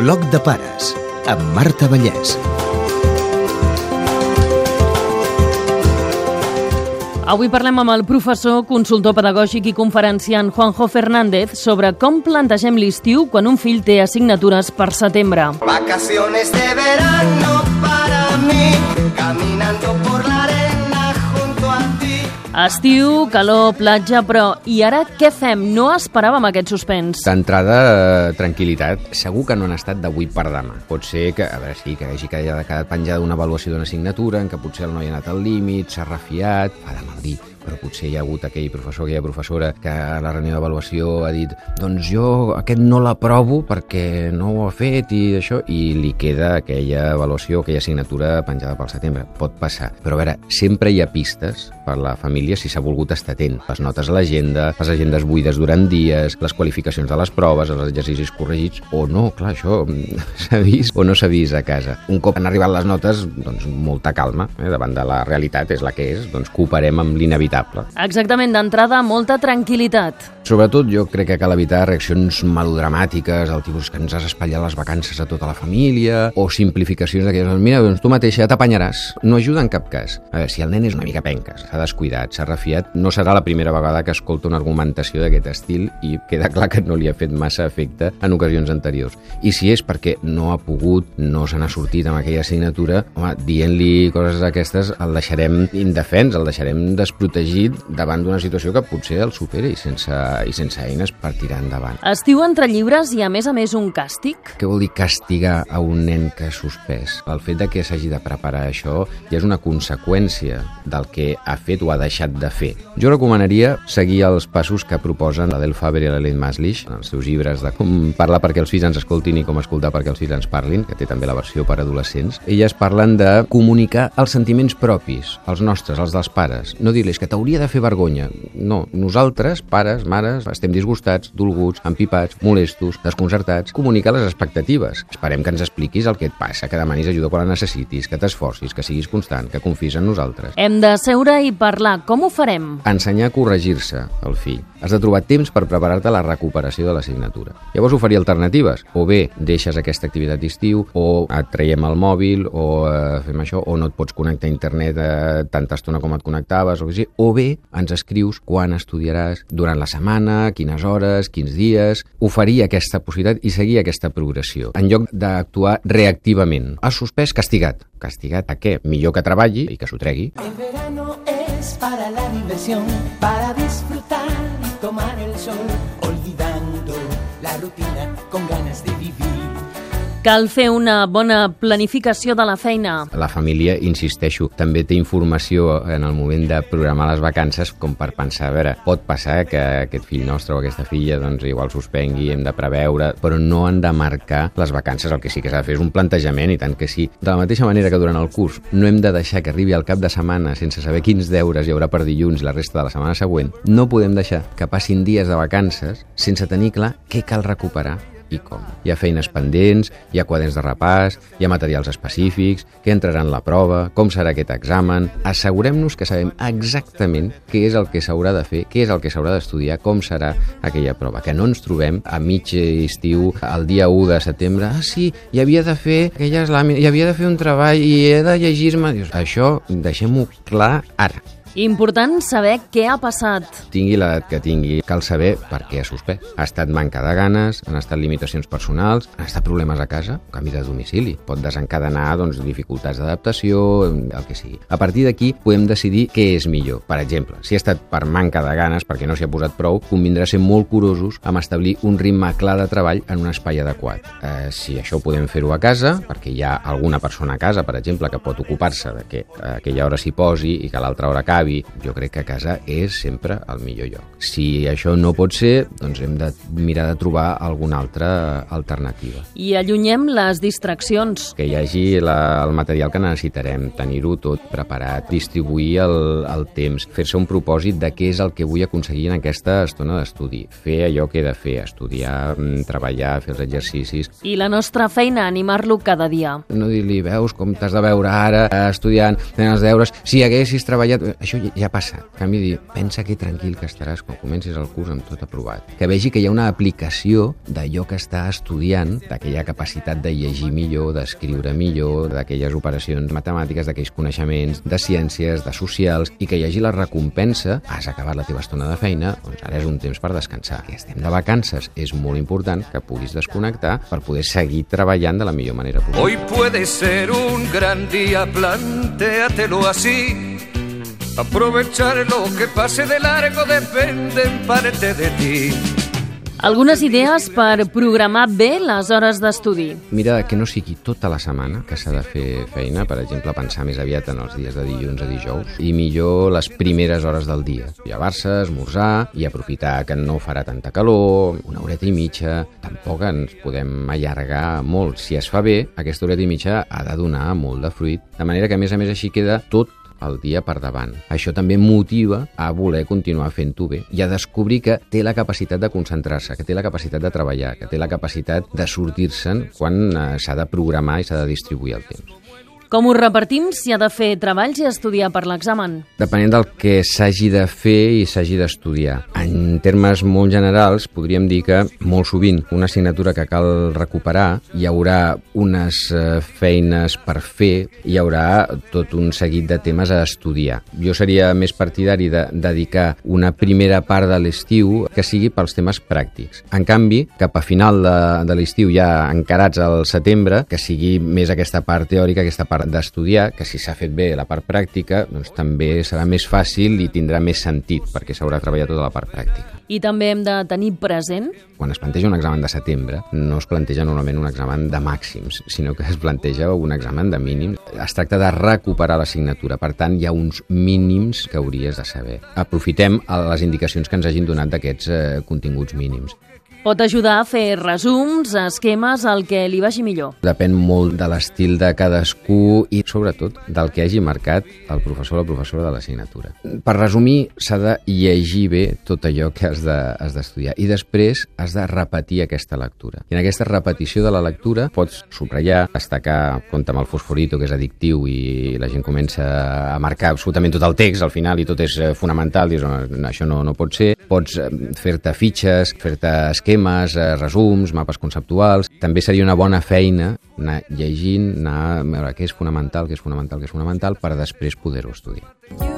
Bloc de pares, amb Marta Vallès. Avui parlem amb el professor, consultor pedagògic i conferenciant Juanjo Fernández sobre com plantegem l'estiu quan un fill té assignatures per setembre. Vacaciones de verano para mí, caminando por Estiu, calor, platja, però i ara què fem? No esperàvem aquest suspens. D'entrada, eh, tranquil·litat. Segur que no han estat d'avui per demà. Pot ser que, a veure, sí, que hagi quedat, penjada una avaluació d'una assignatura en què potser el noi ha anat al límit, s'ha refiat, fa de mal dir, però potser hi ha hagut aquell professor, aquella professora que a la reunió d'avaluació ha dit doncs jo aquest no l'aprovo perquè no ho ha fet i això, i li queda aquella avaluació, aquella assignatura penjada pel setembre. Pot passar. Però a veure, sempre hi ha pistes per la família si s'ha volgut estar atent. Les notes a l'agenda, les agendes buides durant dies, les qualificacions de les proves, els exercicis corregits, o no, clar, això s'ha vist o no s'ha vist a casa. Un cop han arribat les notes, doncs molta calma, eh, davant de la realitat és la que és, doncs cooperem amb l'inevitable. Exactament, d'entrada, molta tranquil·litat. Sobretot jo crec que cal evitar reaccions melodramàtiques, el tipus que ens has espatllat les vacances a tota la família, o simplificacions d'aquelles, mira, doncs tu mateixa ja t'apanyaràs. No ajuda en cap cas. A veure, si el nen és una mica penca, s'ha descuidat, s'ha refiat, no serà la primera vegada que escolta una argumentació d'aquest estil i queda clar que no li ha fet massa efecte en ocasions anteriors. I si és perquè no ha pogut, no se n'ha sortit amb aquella assignatura, home, dient-li coses d'aquestes el deixarem indefens, el deixarem desprotegit davant d'una situació que potser el supera i sense, i sense eines per tirar endavant. Estiu entre llibres i, a més a més, un càstig? Què vol dir castigar a un nen que ha suspès? El fet de que s'hagi de preparar això ja és una conseqüència del que ha fet o ha deixat de fer. Jo recomanaria seguir els passos que proposen l'Adel Faber i l'Elaine Maslich en els seus llibres de com parlar perquè els fills ens escoltin i com escoltar perquè els fills ens parlin, que té també la versió per adolescents. Elles parlen de comunicar els sentiments propis, els nostres, els dels pares. No dir-los que t'hauria de fer vergonya. No, nosaltres, pares, mares, estem disgustats, dolguts, empipats, molestos, desconcertats. Comunicar les expectatives. Esperem que ens expliquis el que et passa, que demanis ajuda quan la necessitis, que t'esforcis, que siguis constant, que confis en nosaltres. Hem de seure i parlar. Com ho farem? Ensenyar a corregir-se, el fill. Has de trobar temps per preparar-te a la recuperació de l'assignatura. Llavors oferir alternatives. O bé deixes aquesta activitat d'estiu, o et traiem el mòbil, o eh, fem això, o no et pots connectar a internet eh, tanta estona com et connectaves, o, sigui. O bé ens escrius quan estudiaràs durant la setmana, quines hores, quins dies, oferir aquesta possibilitat i seguir aquesta progressió, en lloc d'actuar reactivament. Has suspès, castigat. Castigat a què? Millor que treballi i que s'ho tregui. El verano es para la diversión, para disfrutar y tomar el sol, olvidando la rutina con ganas de vivir. Cal fer una bona planificació de la feina. La família, insisteixo, també té informació en el moment de programar les vacances com per pensar, a veure, pot passar que aquest fill nostre o aquesta filla doncs igual suspengui, hem de preveure, però no han de marcar les vacances. El que sí que s'ha de fer és un plantejament, i tant que sí. De la mateixa manera que durant el curs no hem de deixar que arribi al cap de setmana sense saber quins deures hi haurà per dilluns i la resta de la setmana següent, no podem deixar que passin dies de vacances sense tenir clar què cal recuperar i com. Hi ha feines pendents, hi ha quaderns de repàs, hi ha materials específics, què entrarà en la prova, com serà aquest examen... Assegurem-nos que sabem exactament què és el que s'haurà de fer, què és el que s'haurà d'estudiar, com serà aquella prova. Que no ens trobem a mig estiu, el dia 1 de setembre, ah, sí, hi havia de fer aquelles làmines, hi havia de fer un treball i he de llegir-me... Això deixem-ho clar ara. Important saber què ha passat. Tingui l'edat que tingui, cal saber per què ha suspès. Ha estat manca de ganes, han estat limitacions personals, han estat problemes a casa, canvi de domicili. Pot desencadenar doncs, dificultats d'adaptació, el que sigui. A partir d'aquí podem decidir què és millor. Per exemple, si ha estat per manca de ganes, perquè no s'hi ha posat prou, convindrà ser molt curosos amb establir un ritme clar de treball en un espai adequat. Eh, si això podem fer-ho a casa, perquè hi ha alguna persona a casa, per exemple, que pot ocupar-se de que aquella hora s'hi posi i que l'altra hora acabi, jo crec que a casa és sempre el millor lloc. Si això no pot ser, doncs hem de mirar de trobar alguna altra alternativa. I allunyem les distraccions. Que hi hagi la, el material que necessitarem, tenir-ho tot preparat, distribuir el, el temps, fer-se un propòsit de què és el que vull aconseguir en aquesta estona d'estudi, fer allò que he de fer, estudiar, mm, treballar, fer els exercicis. I la nostra feina, animar-lo cada dia. No dir-li, veus com t'has de veure ara, estudiant, fent els deures, si haguessis treballat... això ja, ja ha passat. En canvi, dir, pensa que tranquil que estaràs quan comencis el curs amb tot aprovat. Que vegi que hi ha una aplicació d'allò que està estudiant, d'aquella capacitat de llegir millor, d'escriure millor, d'aquelles operacions matemàtiques, d'aquells coneixements de ciències, de socials, i que hi hagi la recompensa, has acabat la teva estona de feina, doncs ara és un temps per descansar. Que estem de vacances, és molt important que puguis desconnectar per poder seguir treballant de la millor manera possible. Hoy puede ser un gran día, plantéatelo así. Aprovechar lo que pase de largo depende en parte de ti. Algunes idees per programar bé les hores d'estudi. Mira que no sigui tota la setmana que s'ha de fer feina, per exemple, pensar més aviat en els dies de dilluns a dijous, i millor les primeres hores del dia. Llevar-se, esmorzar i aprofitar que no farà tanta calor, una horeta i mitja, tampoc ens podem allargar molt. Si es fa bé, aquesta horeta i mitja ha de donar molt de fruit, de manera que a més a més així queda tot el dia per davant. Això també motiva a voler continuar fent-ho bé i a descobrir que té la capacitat de concentrar-se, que té la capacitat de treballar, que té la capacitat de sortir-se'n quan eh, s'ha de programar i s'ha de distribuir el temps. Com ho repartim si ha de fer treballs i estudiar per l'examen? Depenent del que s'hagi de fer i s'hagi d'estudiar. En termes molt generals, podríem dir que molt sovint una assignatura que cal recuperar hi haurà unes eh, feines per fer, hi haurà tot un seguit de temes a estudiar. Jo seria més partidari de dedicar una primera part de l'estiu que sigui pels temes pràctics. En canvi, cap a final de, de l'estiu, ja encarats al setembre, que sigui més aquesta part teòrica, aquesta part d'estudiar, que si s'ha fet bé la part pràctica, doncs també serà més fàcil i tindrà més sentit, perquè s'haurà treballat tota la part pràctica. I també hem de tenir present Quan es planteja un examen de setembre, no es planteja normalment un examen de màxims, sinó que es planteja un examen de mínims. Es tracta de recuperar l'assignatura, per tant, hi ha uns mínims que hauries de saber. Aprofitem a les indicacions que ens hagin donat d'aquests eh, continguts mínims. Pot ajudar a fer resums, esquemes, el que li vagi millor. Depèn molt de l'estil de cadascú i, sobretot, del que hagi marcat el professor o la professora de l'assignatura. Per resumir, s'ha de llegir bé tot allò que has de- d'estudiar i després has de repetir aquesta lectura. I en aquesta repetició de la lectura pots subratllar, destacar, compte amb el fosforito, que és addictiu i la gent comença a marcar absolutament tot el text al final i tot és eh, fonamental, dius, no, això no, no pot ser. Pots eh, fer-te fitxes, fer-te esquemes, eh, resums, mapes conceptuals. També seria una bona feina anar llegint, anar a veure què és fonamental, què és fonamental, què és fonamental, per després poder-ho estudiar.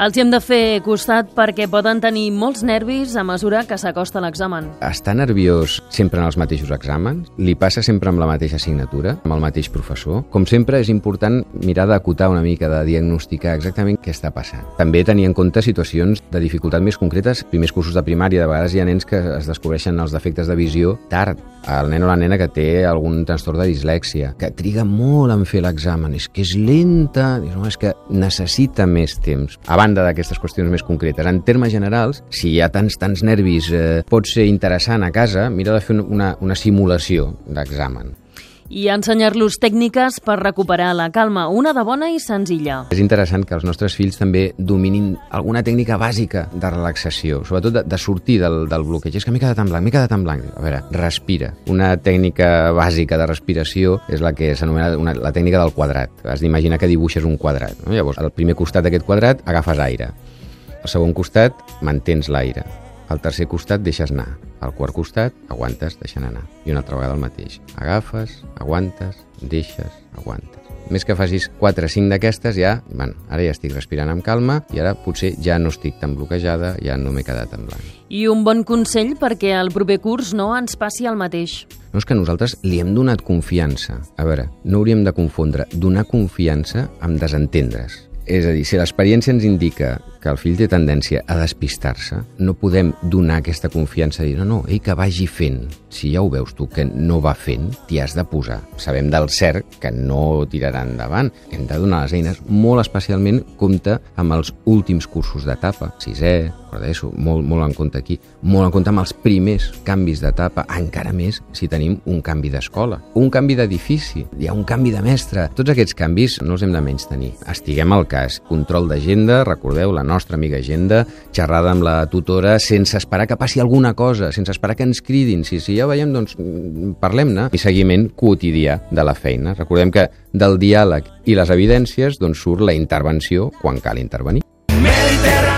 Els hi hem de fer costat perquè poden tenir molts nervis a mesura que s'acosta l'examen. Està nerviós sempre en els mateixos exàmens? Li passa sempre amb la mateixa assignatura, amb el mateix professor? Com sempre, és important mirar d'acotar una mica, de diagnosticar exactament què està passant. També tenir en compte situacions de dificultat més concretes. Primers cursos de primària, de vegades hi ha nens que es descobreixen els defectes de visió tard. El nen o la nena que té algun trastorn de dislèxia, que triga molt en fer l'examen, és que és lenta, és que necessita més temps. A banda d'aquestes qüestions més concretes, en termes generals, si hi ha tants, tants nervis, eh, pot ser interessant a casa, mira de fer una, una simulació d'examen. I ensenyar-los tècniques per recuperar la calma, una de bona i senzilla. És interessant que els nostres fills també dominin alguna tècnica bàsica de relaxació, sobretot de, de sortir del, del bloqueig. És que m'he quedat en blanc, m'he quedat en blanc. A veure, respira. Una tècnica bàsica de respiració és la que s'anomena la tècnica del quadrat. Has d'imaginar que dibuixes un quadrat. No? Llavors, al primer costat d'aquest quadrat agafes aire. Al segon costat mantens l'aire. Al tercer costat deixes anar. Al quart costat aguantes deixant anar. I una altra vegada el mateix. Agafes, aguantes, deixes, aguantes. Més que facis 4 o 5 d'aquestes, ja, bueno, ara ja estic respirant amb calma i ara potser ja no estic tan bloquejada, ja no m'he quedat en blanc. I un bon consell perquè el proper curs no ens passi el mateix. No és que nosaltres li hem donat confiança. A veure, no hauríem de confondre donar confiança amb desentendre's. És a dir, si l'experiència ens indica que el fill té tendència a despistar-se, no podem donar aquesta confiança i dir, no, no, ell que vagi fent. Si ja ho veus tu que no va fent, t'hi has de posar. Sabem del cert que no tirarà endavant. Hem de donar les eines, molt especialment compte amb els últims cursos d'etapa, sisè, d'ESO, molt, molt en compte aquí, molt en compte amb els primers canvis d'etapa, encara més si tenim un canvi d'escola, un canvi d'edifici, hi ha un canvi de mestre. Tots aquests canvis no els hem de menys tenir. Estiguem al cas. Control d'agenda, recordeu, la nostra amiga agenda, xerrada amb la tutora sense esperar que passi alguna cosa, sense esperar que ens cridin. Si, si ja veiem, doncs parlem-ne. I seguiment quotidià de la feina. Recordem que del diàleg i les evidències doncs, surt la intervenció quan cal intervenir. Mediterráneo,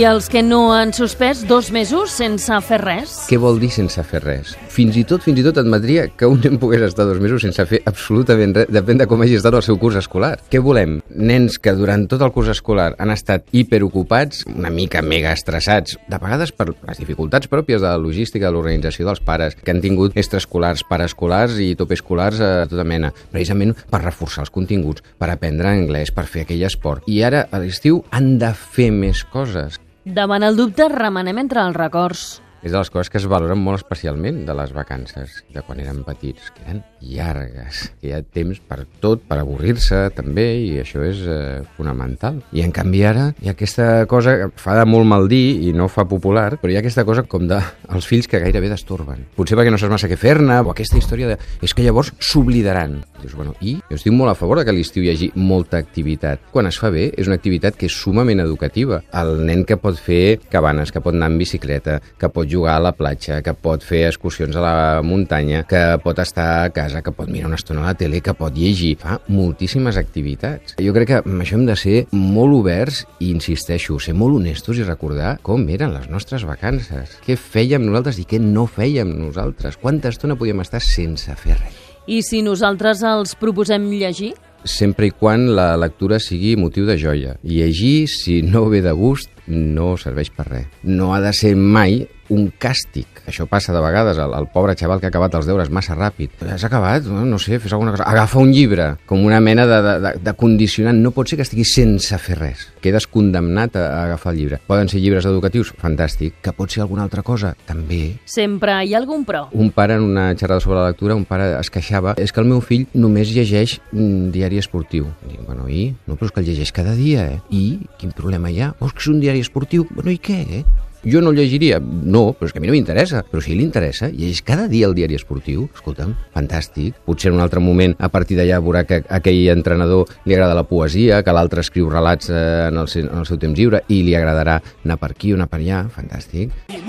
I els que no han suspès dos mesos sense fer res? Què vol dir sense fer res? Fins i tot, fins i tot admetria que un nen pogués estar dos mesos sense fer absolutament res, depèn de com hagi estat el seu curs escolar. Què volem? Nens que durant tot el curs escolar han estat hiperocupats, una mica mega estressats, de vegades per les dificultats pròpies de la logística, de l'organització dels pares, que han tingut extraescolars, paraescolars i topescolars a tota mena, precisament per reforçar els continguts, per aprendre anglès, per fer aquell esport. I ara, a l'estiu, han de fer més coses. Davant el dubte, remenem entre els records. És de les coses que es valoren molt especialment de les vacances, de quan érem petits, que eren llargues, que hi ha temps per tot, per avorrir-se també, i això és eh, fonamental. I en canvi ara hi ha aquesta cosa que fa de molt mal dir i no fa popular, però hi ha aquesta cosa com de els fills que gairebé destorben. Potser perquè no saps massa què fer-ne, o aquesta història de... És que llavors s'oblidaran. Dius, bueno, i? Jo estic molt a favor de que a l'estiu hi hagi molta activitat. Quan es fa bé, és una activitat que és sumament educativa. El nen que pot fer cabanes, que pot anar en bicicleta, que pot jugar a la platja, que pot fer excursions a la muntanya, que pot estar a casa, que pot mirar una estona a la tele, que pot llegir. Fa moltíssimes activitats. Jo crec que amb això hem de ser molt oberts i, insisteixo, ser molt honestos i recordar com eren les nostres vacances. Què fèiem nosaltres i què no fèiem nosaltres. Quanta estona podíem estar sense fer res. I si nosaltres els proposem llegir? sempre i quan la lectura sigui motiu de joia. Llegir, si no ve de gust, no serveix per res. No ha de ser mai un càstig. Això passa de vegades al, al pobre xaval que ha acabat els deures massa ràpid. Has acabat? No, no sé, fes alguna cosa. Agafa un llibre, com una mena de, de, de, de condicionant. No pot ser que estiguis sense fer res. Quedes condemnat a, a agafar el llibre. Poden ser llibres educatius? Fantàstic. Que pot ser alguna altra cosa? També. Sempre hi ha algun però. Un pare, en una xerrada sobre la lectura, un pare es queixava és que el meu fill només llegeix un diari esportiu. Dic, bueno, i? No, però és que el llegeix cada dia, eh? I? Quin problema hi ha? Oh, és que és un diari esportiu. Bueno, i què, eh? Jo no llegiria? No, però és que a mi no m'interessa. Però si li interessa, llegeix cada dia el diari esportiu. Escolta'm, fantàstic. Potser en un altre moment, a partir d'allà, veurà que aquell entrenador li agrada la poesia, que l'altre escriu relats eh, en, el, seu- en el seu temps lliure i li agradarà anar per aquí o anar per allà. Fantàstic. I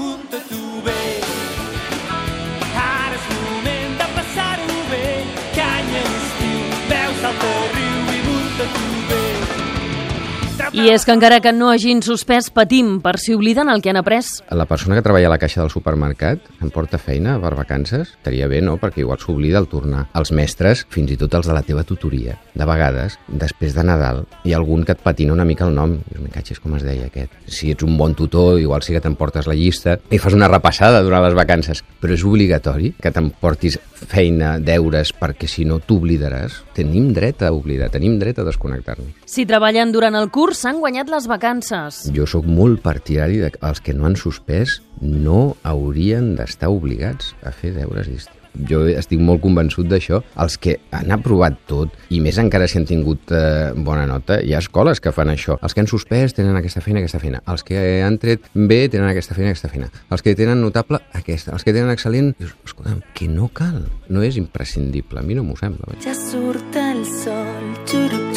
I és que encara que no hagin suspès, patim per si obliden el que han après. La persona que treballa a la caixa del supermercat em porta feina per vacances? Estaria bé, no? Perquè igual s'oblida el tornar. Els mestres, fins i tot els de la teva tutoria. De vegades, després de Nadal, hi ha algun que et patina una mica el nom. Dius, me catxes com es deia aquest. Si ets un bon tutor, igual sí que t'emportes la llista i fas una repassada durant les vacances. Però és obligatori que t'emportis feina, deures, perquè si no t'oblidaràs. Tenim dret a oblidar, tenim dret a desconnectar-nos. Si treballen durant el curs, s'han guanyat les vacances. Jo sóc molt partidari de que els que no han suspès no haurien d'estar obligats a fer deures d'estiu. Jo estic molt convençut d'això. Els que han aprovat tot, i més encara si han tingut eh, bona nota, hi ha escoles que fan això. Els que han suspès tenen aquesta feina, aquesta feina. Els que han tret bé tenen aquesta feina, aquesta feina. Els que tenen notable, aquesta. Els que tenen excel·lent, dius, escolta'm, que no cal. No és imprescindible. A mi no m'ho sembla. Ja surt el sol, xurup.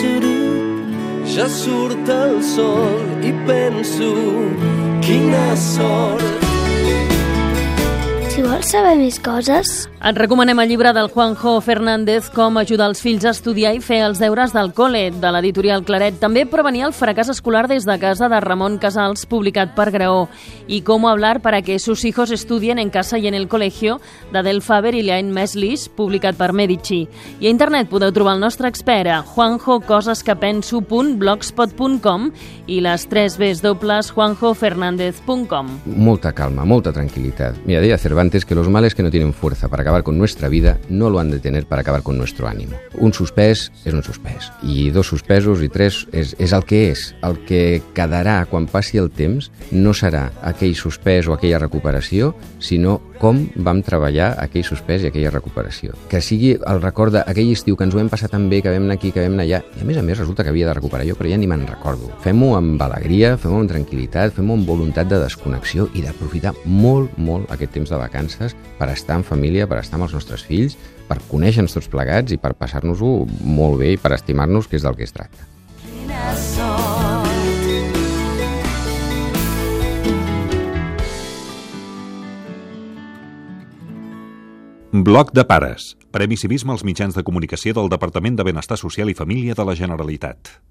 Ja surt el sol i penso quina sort. Vols saber més coses, Et recomanem el llibre del Juanjo Fernández Com ajudar els fills a estudiar i fer els deures del col·le, de l'editorial Claret. També prevenir el fracàs escolar des de casa de Ramon Casals, publicat per Graó. I Com hablar para que sus hijos estudien en casa y en el colegio, d'Adel Faber i Liane Meslis, publicat per Medici. I a internet podeu trobar el nostre expert a juanjocosesquepenso.blogspot.com i les 3 Bs dobles juanjofernandez.com. Molta calma, molta tranquil·litat. Mira, deia Cervantes es que los males que no tienen fuerza para acabar con nuestra vida no lo han de tener para acabar con nuestro ánimo. Un suspès és un suspès, i dos suspesos i tres és, és el que és. El que quedarà quan passi el temps no serà aquell suspès o aquella recuperació, sinó com vam treballar aquell suspès i aquella recuperació. Que sigui el record d'aquell estiu que ens ho hem passat tan bé, que vam anar aquí, que vam anar allà, i a més a més resulta que havia de recuperar jo, però ja ni me'n recordo. Fem-ho amb alegria, fem-ho amb tranquil·litat, fem-ho amb voluntat de desconnexió i d'aprofitar molt, molt aquest temps de vacances per estar en família, per estar amb els nostres fills, per conèixer-nos tots plegats i per passar-nos-ho molt bé i per estimar-nos, que és del que es tracta. Bloc de pares. Premi Civisme als mitjans de comunicació del Departament de Benestar Social i Família de la Generalitat.